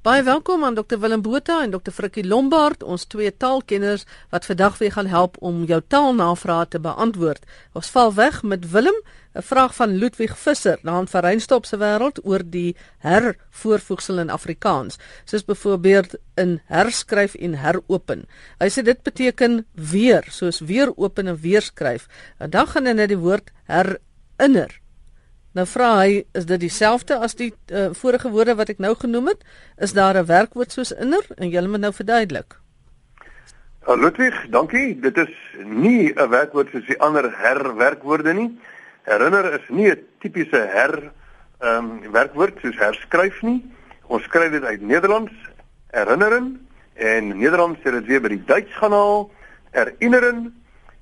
Baie welkom aan Dr Willem Botha en Dr Frikkie Lombard, ons twee taalkenners wat vandag weer gaan help om jou taalnavrae te beantwoord. Ons val weg met Willem, 'n vraag van Ludwig Visser, naam van Reinstop se wêreld oor die hervoorvoegsel in Afrikaans. Soos byvoorbeeld in herskryf en heropen. Hy sê dit beteken weer, soos weer open en weer skryf. En dan gaan hy net die woord herinner Nou vra hy, is dit dieselfde as die uh, vorige woorde wat ek nou genoem het? Is daar 'n werkwoord soos inner en jy moet nou verduidelik? Uh, Ludwig, dankie. Dit is nie 'n werkwoord soos die ander herwerkwoorde nie. Herinner is nie 'n tipiese her ehm um, werkwoord soos herskryf nie. Ons skryf dit uit Nederlands, herinneren en Nederlands het dit weer by die Duits gaan haal, erinneren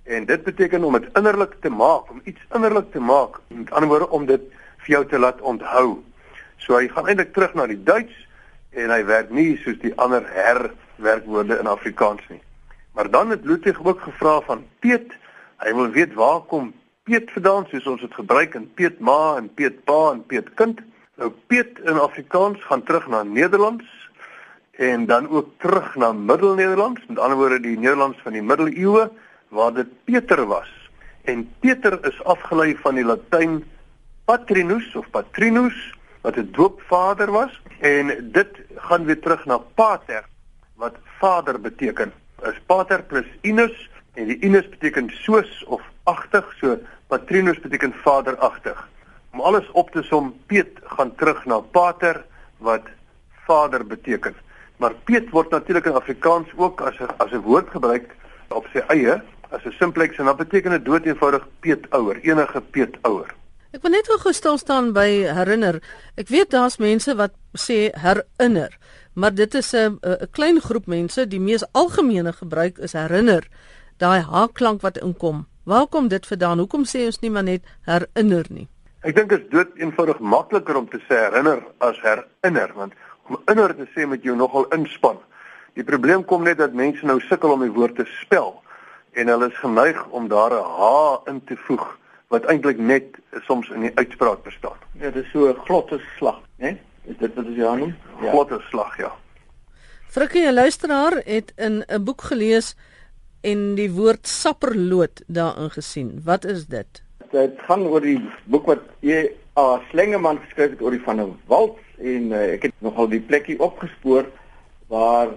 En dit beteken om dit innerlik te maak, om iets innerlik te maak. Met ander woorde om dit vir jou te laat onthou. So hy gaan eintlik terug na die Duits en hy werk nie soos die ander herwerkwoorde in Afrikaans nie. Maar dan het Ludwig ook gevra van Piet. Hy wil weet waar kom Piet vandaan soos ons dit gebruik in Piet ma en Piet pa en Piet kind. Nou Piet in Afrikaans gaan terug na Nederlands en dan ook terug na Middelnederlands, met ander woorde die Nederlands van die middeleeue waar dit Peter was. En Peter is afgelei van die Latyn patrinus of patrinus wat 'n doopvader was en dit gaan weer terug na pater wat vader beteken. Is pater plus inus en die inus beteken soos of agtig, so patrinus beteken vaderagtig. Om alles op te som, Piet gaan terug na pater wat vader beteken. Maar Piet word natuurlik in Afrikaans ook as 'n as 'n woord gebruik op sy eie as 'n simplex en dan beteken dit dood eenvoudig peetouer, enige peetouer. Ek wil net gou stil staan by herinner. Ek weet daar's mense wat sê herinner, maar dit is 'n 'n klein groep mense, die mees algemene gebruik is herinner. Daai h-klank wat inkom. Waar kom dit vandaan? Hoekom sê ons nie maar net herinner nie? Ek dink dit is dood eenvoudig makliker om te sê herinner as herinner, want om inner te sê met jou nogal inspann. Die probleem kom net dat mense nou sukkel om die woord te spel en hulle is geneig om daar 'n h in te voeg wat eintlik net soms in die uitspraak bestaan. Ja, dit is so 'n glotte slag, né? Is dit wat jy aan noem? Ja. Glotte slag, ja. Frikkie, 'n luisteraar het in 'n boek gelees en die woord sapperloot daarin gesien. Wat is dit? Dit gaan oor die boek wat jy A Slengeman geskryf het oor die van 'n wals en uh, ek het nogal die plekkie opgespoor waar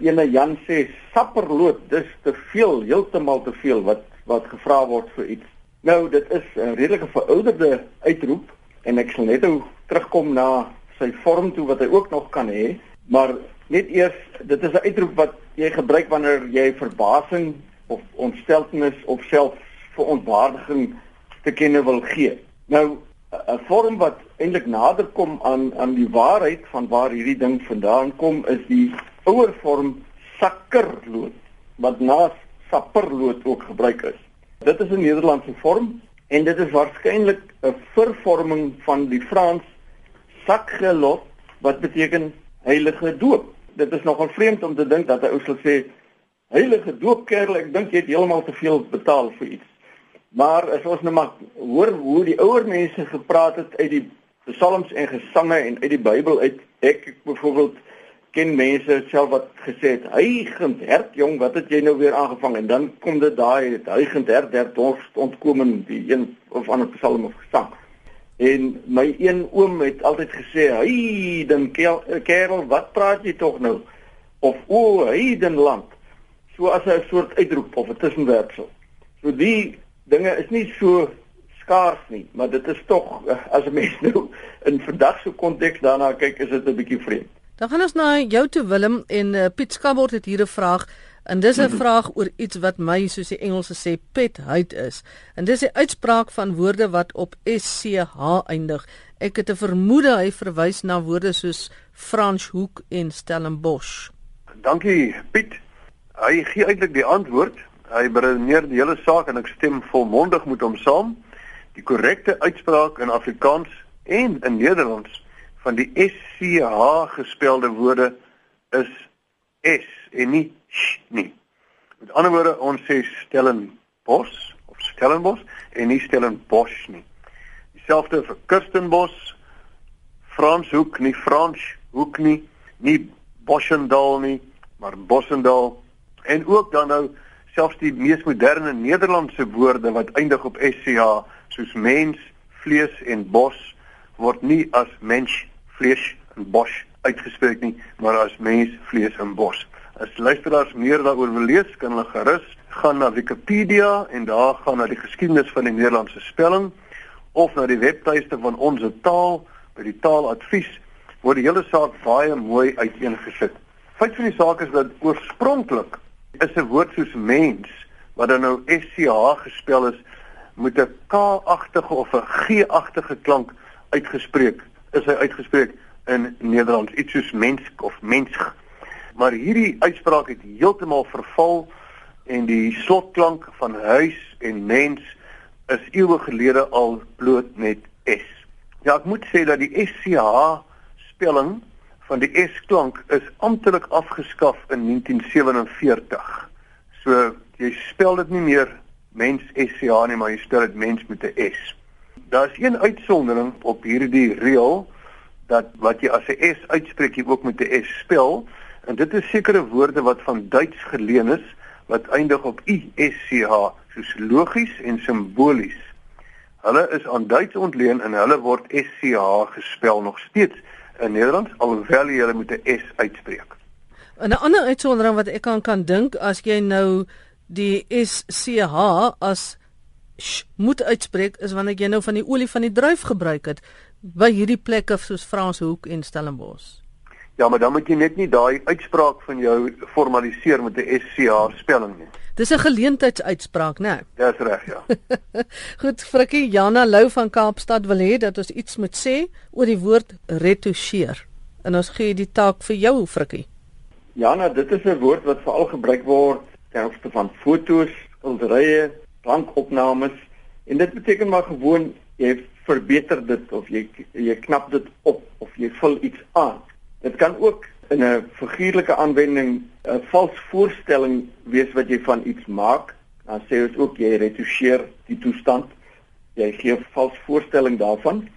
ene Jan sê sapperloot, dis te veel, heeltemal te veel wat wat gevra word vir iets. Nou dit is 'n redelike verouderde uitroep en ek sal net nou terugkom na sy vorm toe wat hy ook nog kan hê, maar net eers dit is 'n uitroep wat jy gebruik wanneer jy verbasing of ontsteltenis of self verontwaardiging te kenne wil gee. Nou 'n vorm wat eintlik nader kom aan aan die waarheid van waar hierdie ding vandaan kom is die ouer vorm sakkerloot wat na sapperloot ook gebruik is. Dit is 'n Nederlandse vorm en dit is waarskynlik 'n vervorming van die Frans sakgelot wat beteken heilige doop. Dit is nogal vreemd om te dink dat 'n ou sal sê heilige doop kerel, ek dink jy het heeltemal te veel betaal vir iets. Maar as ons nou maar hoor hoe die ouer mense gepraat het uit die psalms en gesange en uit die Bybel uit, ek byvoorbeeld ken mense self wat gesê het, "Hygend hert jong, wat het jy nou weer aangevang?" En dan kom dit daai hygend hert der dorst ontkom die een of ander psalm of gesang. En my een oom het altyd gesê, "Heiden kerel, wat praat jy tog nou?" Of o, heidenland. So as 'n soort uitroep of 'n tussenwerpsel. So die dinge is nie so skaars nie, maar dit is tog as 'n mens nou in vandag se konteks daarna kyk, is dit 'n bietjie vreemd. Dan gaan ons na jou toe Willem en uh, Piet Skabort het hier 'n vraag en dis 'n vraag oor iets wat my soos die Engelse sê pet hate is. En dis die uitspraak van woorde wat op SCH eindig. Ek het 'n vermoede hy verwys na woorde soos Franschhoek en Stellenbosch. Dankie Piet. Hy gee eintlik die antwoord. Hy beredeneer die hele saak en ek stem volmondig met hom saam. Die korrekte uitspraak in Afrikaans en in Nederlands van die SCH gespelde woorde is S en nie sh nie. Met ander woorde, ons sê Stellenbosch of Stellenbosch en nie Stellenbosch nie. Dieselfde vir Kirstenbosch, Franshoek nie Franshoek nie, Nie Boschendal nie, maar Bossendal. En ook dan nou selfs die mees moderne Nederlandse woorde wat eindig op SCH soos mens, vlees en bos word nie as mens, vlees en bos uitgespreek nie, maar as mens, vlees en bos. As luisteraars meer daaroor wil lees, kan hulle gerus gaan na Wikipedia en daar gaan na die geskiedenis van die Nederlandse spelling of na die webtuiste van ons taal by die taaladvies word die hele saak baie mooi uiteengesit. Feit van die saak is dat oorspronklik is 'n woord soos mens wat dan nou SCH gespel is met 'n K-agtige of 'n G-agtige klank uitgespreek. Is hy uitgespreek in Nederlands iets soos mens of mens. Maar hierdie uitspraak het heeltemal verval en die slotklank van huis en mens is eeue gelede al bloot net S. Ja, ek moet sê dat die SCH spelling van die S-klank is amptelik afgeskaf in 1947. So jy spel dit nie meer mens SCH nie, maar jy spel dit mens met 'n S. Daar's een uitsondering op hierdie reël dat wat jy as 'n S uitspreek, jy ook met 'n S spel en dit is sekere woorde wat van Duits geleen is wat eindig op ISCH soos logies en simbolies. Hulle is aan Duits ontleen en hulle word SCH gespel nog steeds in Nederland alhoewel jy hulle met 'n S uitspreek. 'n Ander uitsondering wat ek aan kan dink as jy nou die SCH as sh moet uitspreek is wanneer jy nou van die olie van die druif gebruik het by hierdie plekke soos Franshoek en Stellenbosch. Ja, maar dan moet jy net nie daai uitspraak van jou formaliseer met 'n SCH spelling nie. Dis 'n geleentheidsuitspraak, né? Nee? Dis reg, ja. Goed, Frikkie Jana Lou van Kaapstad wil hê dat ons iets moet sê oor die woord retoucheer. En ons gee die taak vir jou, Frikkie. Jana, dit is 'n woord wat veral gebruik word ter opsigte van fotos, skilderye, klankopnames en dit beteken maar gewoon jy verbeter dit of jy jy knap dit op of jy vul iets aan. Dit kan ook in 'n figuurlike aanwending 'n vals voorstelling wees wat jy van iets maak. Dan sê ons ook jy retoucheer die toestand. Jy gee 'n vals voorstelling daarvan.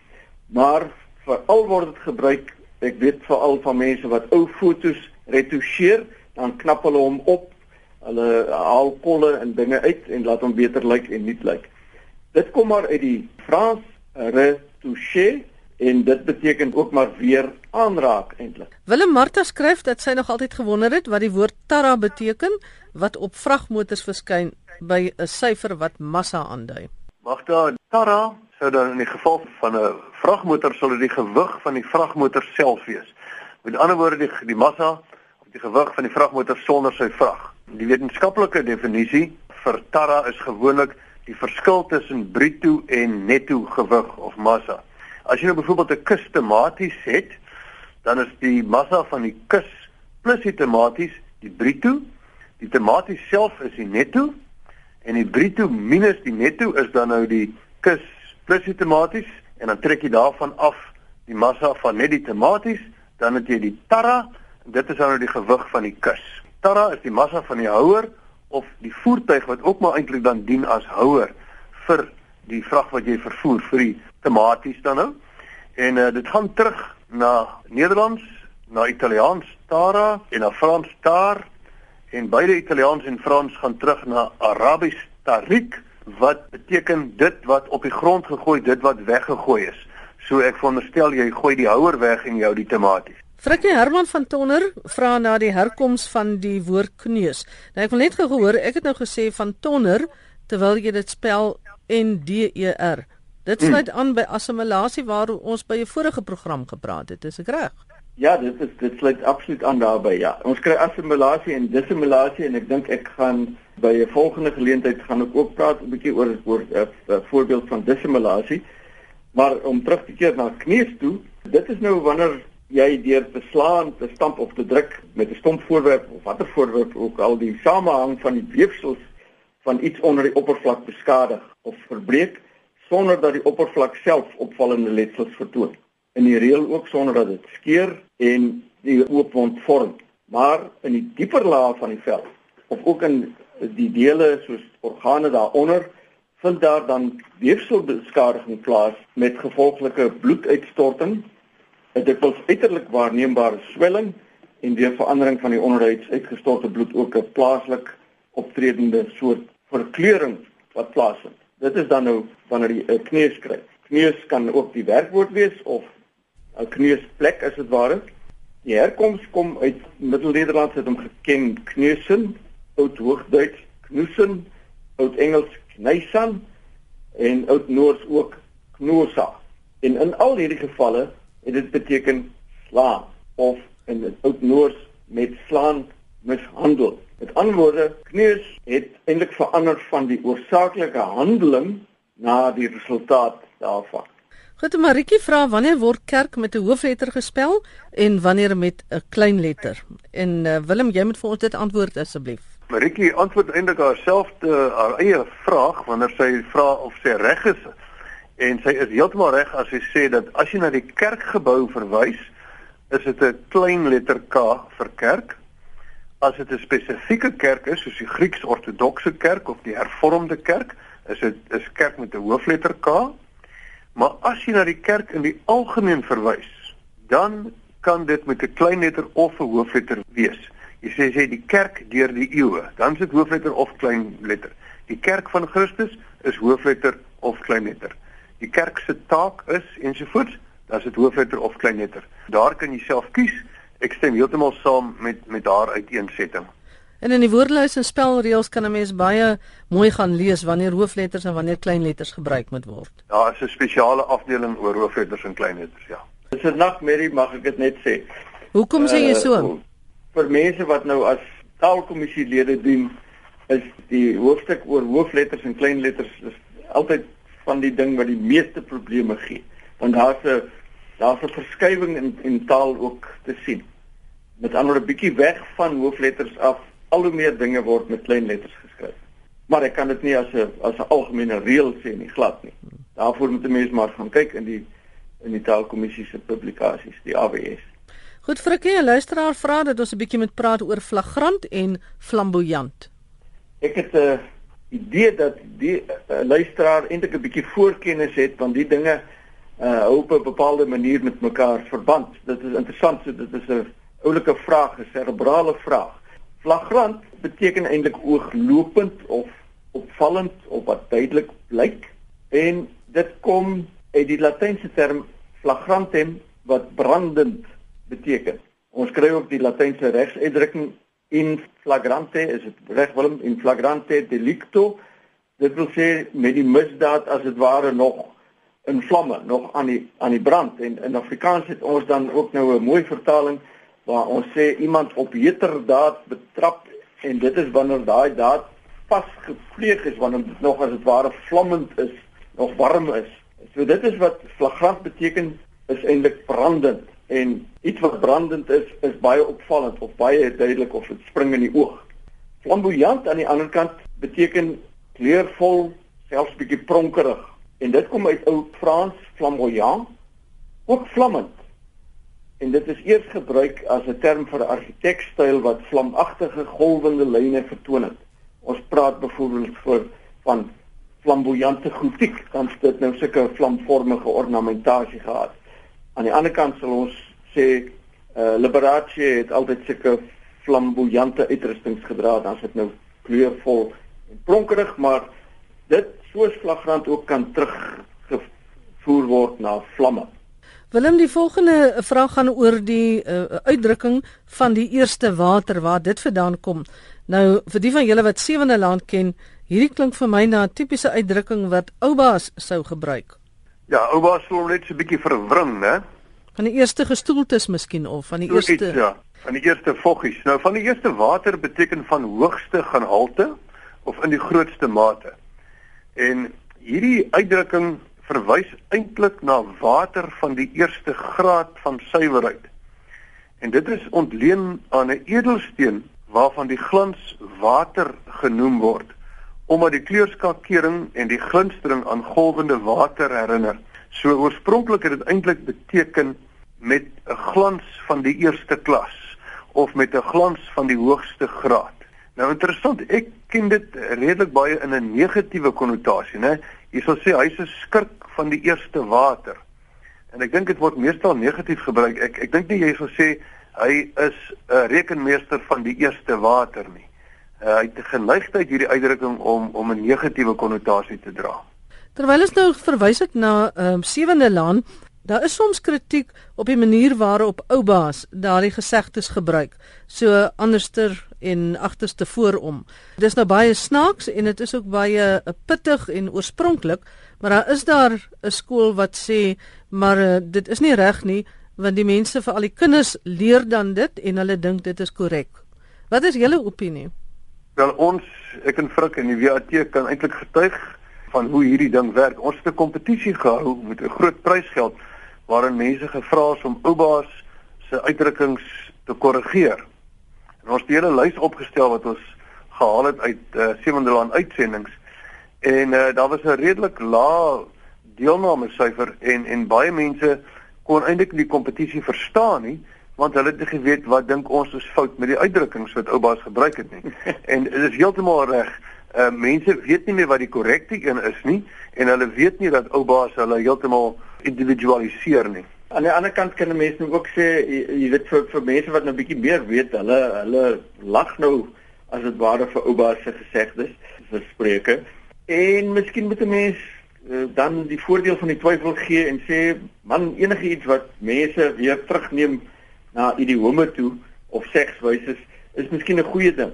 Maar veral word dit gebruik, ek weet veral van mense wat ou fotos retoucheer, dan knap hulle hom op. Hulle haal kolle en dinge uit en laat hom beter lyk en nuut lyk. Dit kom maar uit die Frans retoucher en dit beteken ook maar weer aanraak eintlik. Willem Martha skryf dat sy nog altyd gewonder het wat die woord tarra beteken wat op vragmotors verskyn by 'n syfer wat massa aandui. Magda, tarra sou dan in die geval van 'n vragmotor sou dit die gewig van die vragmotor self wees. Met ander woorde die die massa of die gewig van die vragmotor sonder sy vrag. Die wetenskaplike definisie vir tarra is gewoonlik die verskil tussen bruto en netto gewig of massa. As jy nou byvoorbeeld 'n kus tematies het, dan is die massa van die kus plus die tematies die bruto. Die tematies self is die netto en die bruto minus die netto is dan nou die kus plus die tematies en dan trek jy daarvan af die massa van net die tematies, dan het jy die tarra en dit is dan nou die gewig van die kus. Tarra is die massa van die houer of die voertuig wat ook maar eintlik dan dien as houer vir die vrag wat jy vervoer vir die tematies dan nou. En uh, dit gaan terug na Nederlands, na Italiaans tara en na Frans tar en beide Italiaans en Frans gaan terug na Arabies tarik wat beteken dit wat op die grond gegooi, dit wat weggegooi is. So ek veronderstel jy gooi die houer weg en jy hou die tematies. Frikkie Herman van Tonner vra na die herkoms van die woord kneus. Nou ek wil net gehoor, ek het nou gesê van Tonner terwyl jy dit spel N D E R. Dit hmm. sluit aan by assimilasie waar ons by 'n vorige program gepraat het, is ek reg? Ja, dit is dit sluit absoluut aan daarbey, ja. Ons kry assimilasie en dissimilasie en ek dink ek gaan by 'n volgende geleentheid gaan ek ook praat 'n bietjie oor oor 'n uh, voorbeeld van dissimilasie. Maar om terug te keer na kneus toe, dit is nou wanneer jy deur te slaan, te stamp of te druk met 'n stomp voorwerp of watter voorwerp ook al die samehang van die weefsels van iets onder die oppervlak beskadig of verbreek sonder dat die oppervlak self opvallende letsels vertoon. In die reël ook sonder dat dit skeur en die oop wond vorm. Maar in die dieper laag van die vel of ook in die dele soos organe daaronder vind daar dan weefselbeskadiging plaas met gevolglike bloeduitstorting, 'n dikwels uiterlik waarneembare swelling en deur verandering van die onderhuids uitgestorte bloed ook 'n plaaslik optredende soort verkleuring wat plaasvind. Dit is dan nou wanneer jy 'n kneus kry. Kneus kan ook die werkwoord wees of 'n kneusplek as dit ware. Die herkoms kom uit Middel-Nederland het hom geken kneusen, Oud-Hoogduits knusen, Oud-Engels kneisan en Oud-Noors ook knosa. En in al hierdie gevalle het dit beteken slaan of in die Oud-Noors met slaan mishandel. Met ander woorde, kneus het eintlik verander van die oorsaaklike handeling na die resultaat daarvan. Goed, Maritjie vra wanneer word kerk met 'n hoofletter gespel en wanneer met 'n klein letter? En uh, Willem, jy moet vir ons dit antwoord asseblief. Maritjie antwoord eintlik haarself te haar eie vraag wanneer sy vra of sy reg is. En sy is heeltemal reg as sy sê dat as jy na die kerkgebou verwys, is dit 'n klein letter K vir kerk as dit 'n spesifieke kerk is soos die Grieks-Ortodokse kerk of die Hervormde kerk, is dit is kerk met 'n hoofletter K. Maar as jy na die kerk in die algemeen verwys, dan kan dit met 'n klein letter of 'n hoofletter wees. Jy sê sê die kerk deur die eeue, dan is dit hoofletter of klein letter. Die kerk van Christus is hoofletter of klein letter. Die kerk se taak is ensovoorts, dan is dit hoofletter of klein letter. Daar kan jy self kies ek stem heeltemal saam met met haar uiteensetting. En in die woordelys en spelreëls kan 'n mens baie mooi gaan lees wanneer hoofletters en wanneer kleinletters gebruik moet word. Daar is 'n spesiale afdeling oor hoofletters en kleinletters, ja. Dis 'n nagmerrie, mag ek dit net sê. Hoekom sê jy so? Uh, vir mense wat nou as taalkommissielede dien, is die hoofstuk oor hoofletters en kleinletters altyd van die ding wat die meeste probleme gee. Want daar's 'n daar's 'n verskywing in in taal ook te sien. Met ander 'n bietjie weg van hoofletters af, al hoe meer dinge word met klein letters geskryf. Maar ek kan dit nie as 'n as 'n algemene reël sê nie, glad nie. Daarvoor moet 'n mens maar gaan kyk in die in die taalkommissie se publikasies, die AWS. Goed, Frikkie, 'n luisteraar vra dat ons 'n bietjie moet praat oor flagrant en flamboyant. Ek het 'n idee dat die uh, luisteraar eintlik 'n bietjie voorkennis het van die dinge uh op 'n bepaalde manier met mekaar verband. Dit is interessant, so dit is 'n oulike vraag, 'n serebrale vraag. Flagrant beteken eintlik ooglopend of opvallend of wat duidelik blyk en dit kom uit die latynse term flagrantem wat brandend beteken. Ons kry ook die latynse regsuitdrukking in flagrante, is dit reg Willem, in flagrante delicto. Dit wil sê met die misdaad as dit ware nog in vlamme nog aan die aan die brand. En in Afrikaans het ons dan ook nou 'n mooi vertaling waar ons sê iemand op heterdaad betrap en dit is wanneer daai daad vasgepleeg is wanneer dit nog as dit ware vlammend is nog warm is. So dit is wat flagrant beteken is eintlik brandend en iets wat brandend is is baie opvallend of baie duidelik of dit spring in die oog flamboyant aan die ander kant beteken kleurvol selfs bietjie pronkerig En dit kom uit ou Frans flamboyant, ook vlammend. En dit is eers gebruik as 'n term vir 'n argitekstyl wat vlamagtige golwende lyne vertoon het. Ons praat byvoorbeeld voor van flamboyante gotiek, dan het dit nou sulke vlamvormige ornamentasie gehad. Aan die ander kant sal ons sê uh, Liberace het altyd sulke flamboyante uitrustings gedra, dan is dit nou kleurvol en pronkerig, maar dit soos flagrant ook kan teruggevoer word na vlamme. Willem, die volgende vraag gaan oor die uh, uitdrukking van die eerste water waar dit vandaan kom. Nou vir die van julle wat sewende land ken, hierdie klink vir my na 'n tipiese uitdrukking wat oubaas sou gebruik. Ja, oubaas sou net so 'n bietjie verwring, né? Van die eerste gestoeltes miskien of van die eerste iets, Ja, van die eerste voggies. Nou van die eerste water beteken van hoogste gehalte of in die grootste mate. En hierdie uitdrukking verwys eintlik na water van die eerste graad van suiwerheid. En dit is ontleen aan 'n edelsteen waarvan die glans water genoem word omdat die kleurskakering en die glinstering aan golwende water herinner. So oorspronklik het dit eintlik beteken met 'n glans van die eerste klas of met 'n glans van die hoogste graad. Nou interessant, ek ken dit redelik baie in 'n negatiewe konnotasie, né? Jy sal sê hy's 'n skurk van die eerste water. En ek dink dit word meestal negatief gebruik. Ek ek dink nie jy sal sê hy is 'n rekenmeester van die eerste water nie. Uh, hy het 'n geneigtheid hierdie uitdrukking om om 'n negatiewe konnotasie te dra. Terwyl ons nou verwys het na ehm um, sewende laan, daar is soms kritiek op die manier waarop oubaas daardie gesegdes gebruik. So anderster en agterste voorom. Dis nou baie snaaks en dit is ook baie uh, pittig en oorspronklik, maar daar is daar 'n skool wat sê maar uh, dit is nie reg nie want die mense vir al die kinders leer dan dit en hulle dink dit is korrek. Wat is julle opinie? Wel ons ek en Frik en die WAT kan eintlik getuig van hoe hierdie ding werk. Ons het 'n kompetisie gehou met 'n groot prysgeld waarin mense gevra is om oubaas se uitdrukkings te korrigeer. En ons het 'n hele lys opgestel wat ons gehaal het uit uh, Sewende Land uitsendings en uh, daar was 'n redelik lae deelname syfer en en baie mense kon eintlik die kompetisie verstaan nie want hulle het nie geweet wat dink ons is fout met die uitdrukkings wat oubaas gebruik het nie. en dit is heeltemal reg. Uh mense weet nie meer wat die korrekte een is nie en hulle weet nie dat oubaas hulle heeltemal individualiseer nie. Aan die ander kant kan mense nou ook sê jy weet vir vir mense wat nou bietjie meer weet, hulle hulle lag nou as dit ware vir oubaas se gesegdes, verspreke. En miskien moet 'n mens uh, dan die voordeel van die twyfel gee en sê man enigiets wat mense weer terugneem na idiome toe of sekswyses is miskien 'n goeie ding.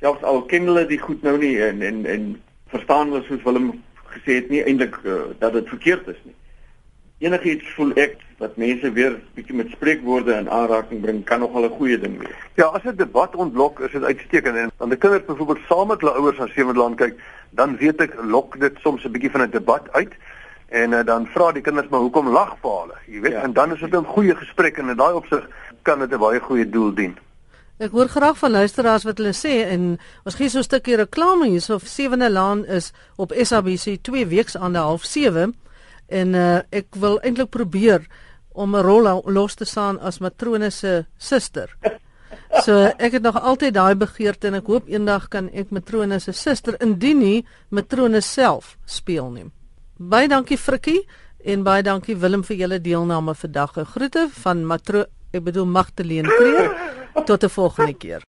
Selfs al ken hulle die goed nou nie en en en verstaan hulle soos Willem gesê het nie eintlik uh, dat dit verkeerd is nie. Enigiets voel ek wat mense weer bietjie met spreekwoorde in aanraking bring kan nogal 'n goeie ding wees. Ja, as 'n debat ontblok is dit uitstekend en dan die kinders byvoorbeeld saam met hulle ouers aan Seweland kyk, dan weet ek lok dit soms 'n bietjie van 'n debat uit. En uh, dan vra die kinders maar hoekom lag pa hulle? Jy weet, ja. en dan is dit 'n goeie gesprek en in daai opsig kan dit 'n baie goeie doel dien. Ek hoor graag van luisteraars wat hulle sê en ons gee so 'n stukkie reklame hierso of Sewende Laan is op SABC 2 weke aan die half 7 en uh, ek wil eintlik probeer om 'n rol los te staan as matrone se suster. So ek het nog altyd daai begeerte en ek hoop eendag kan ek matrone se suster indien nie matrone self speel nie. Baie dankie Frikkie en baie dankie Willem vir julle deelname vandag. Groete van Matro, ek bedoel Magdalene Kreer. Tot 'n volgende keer.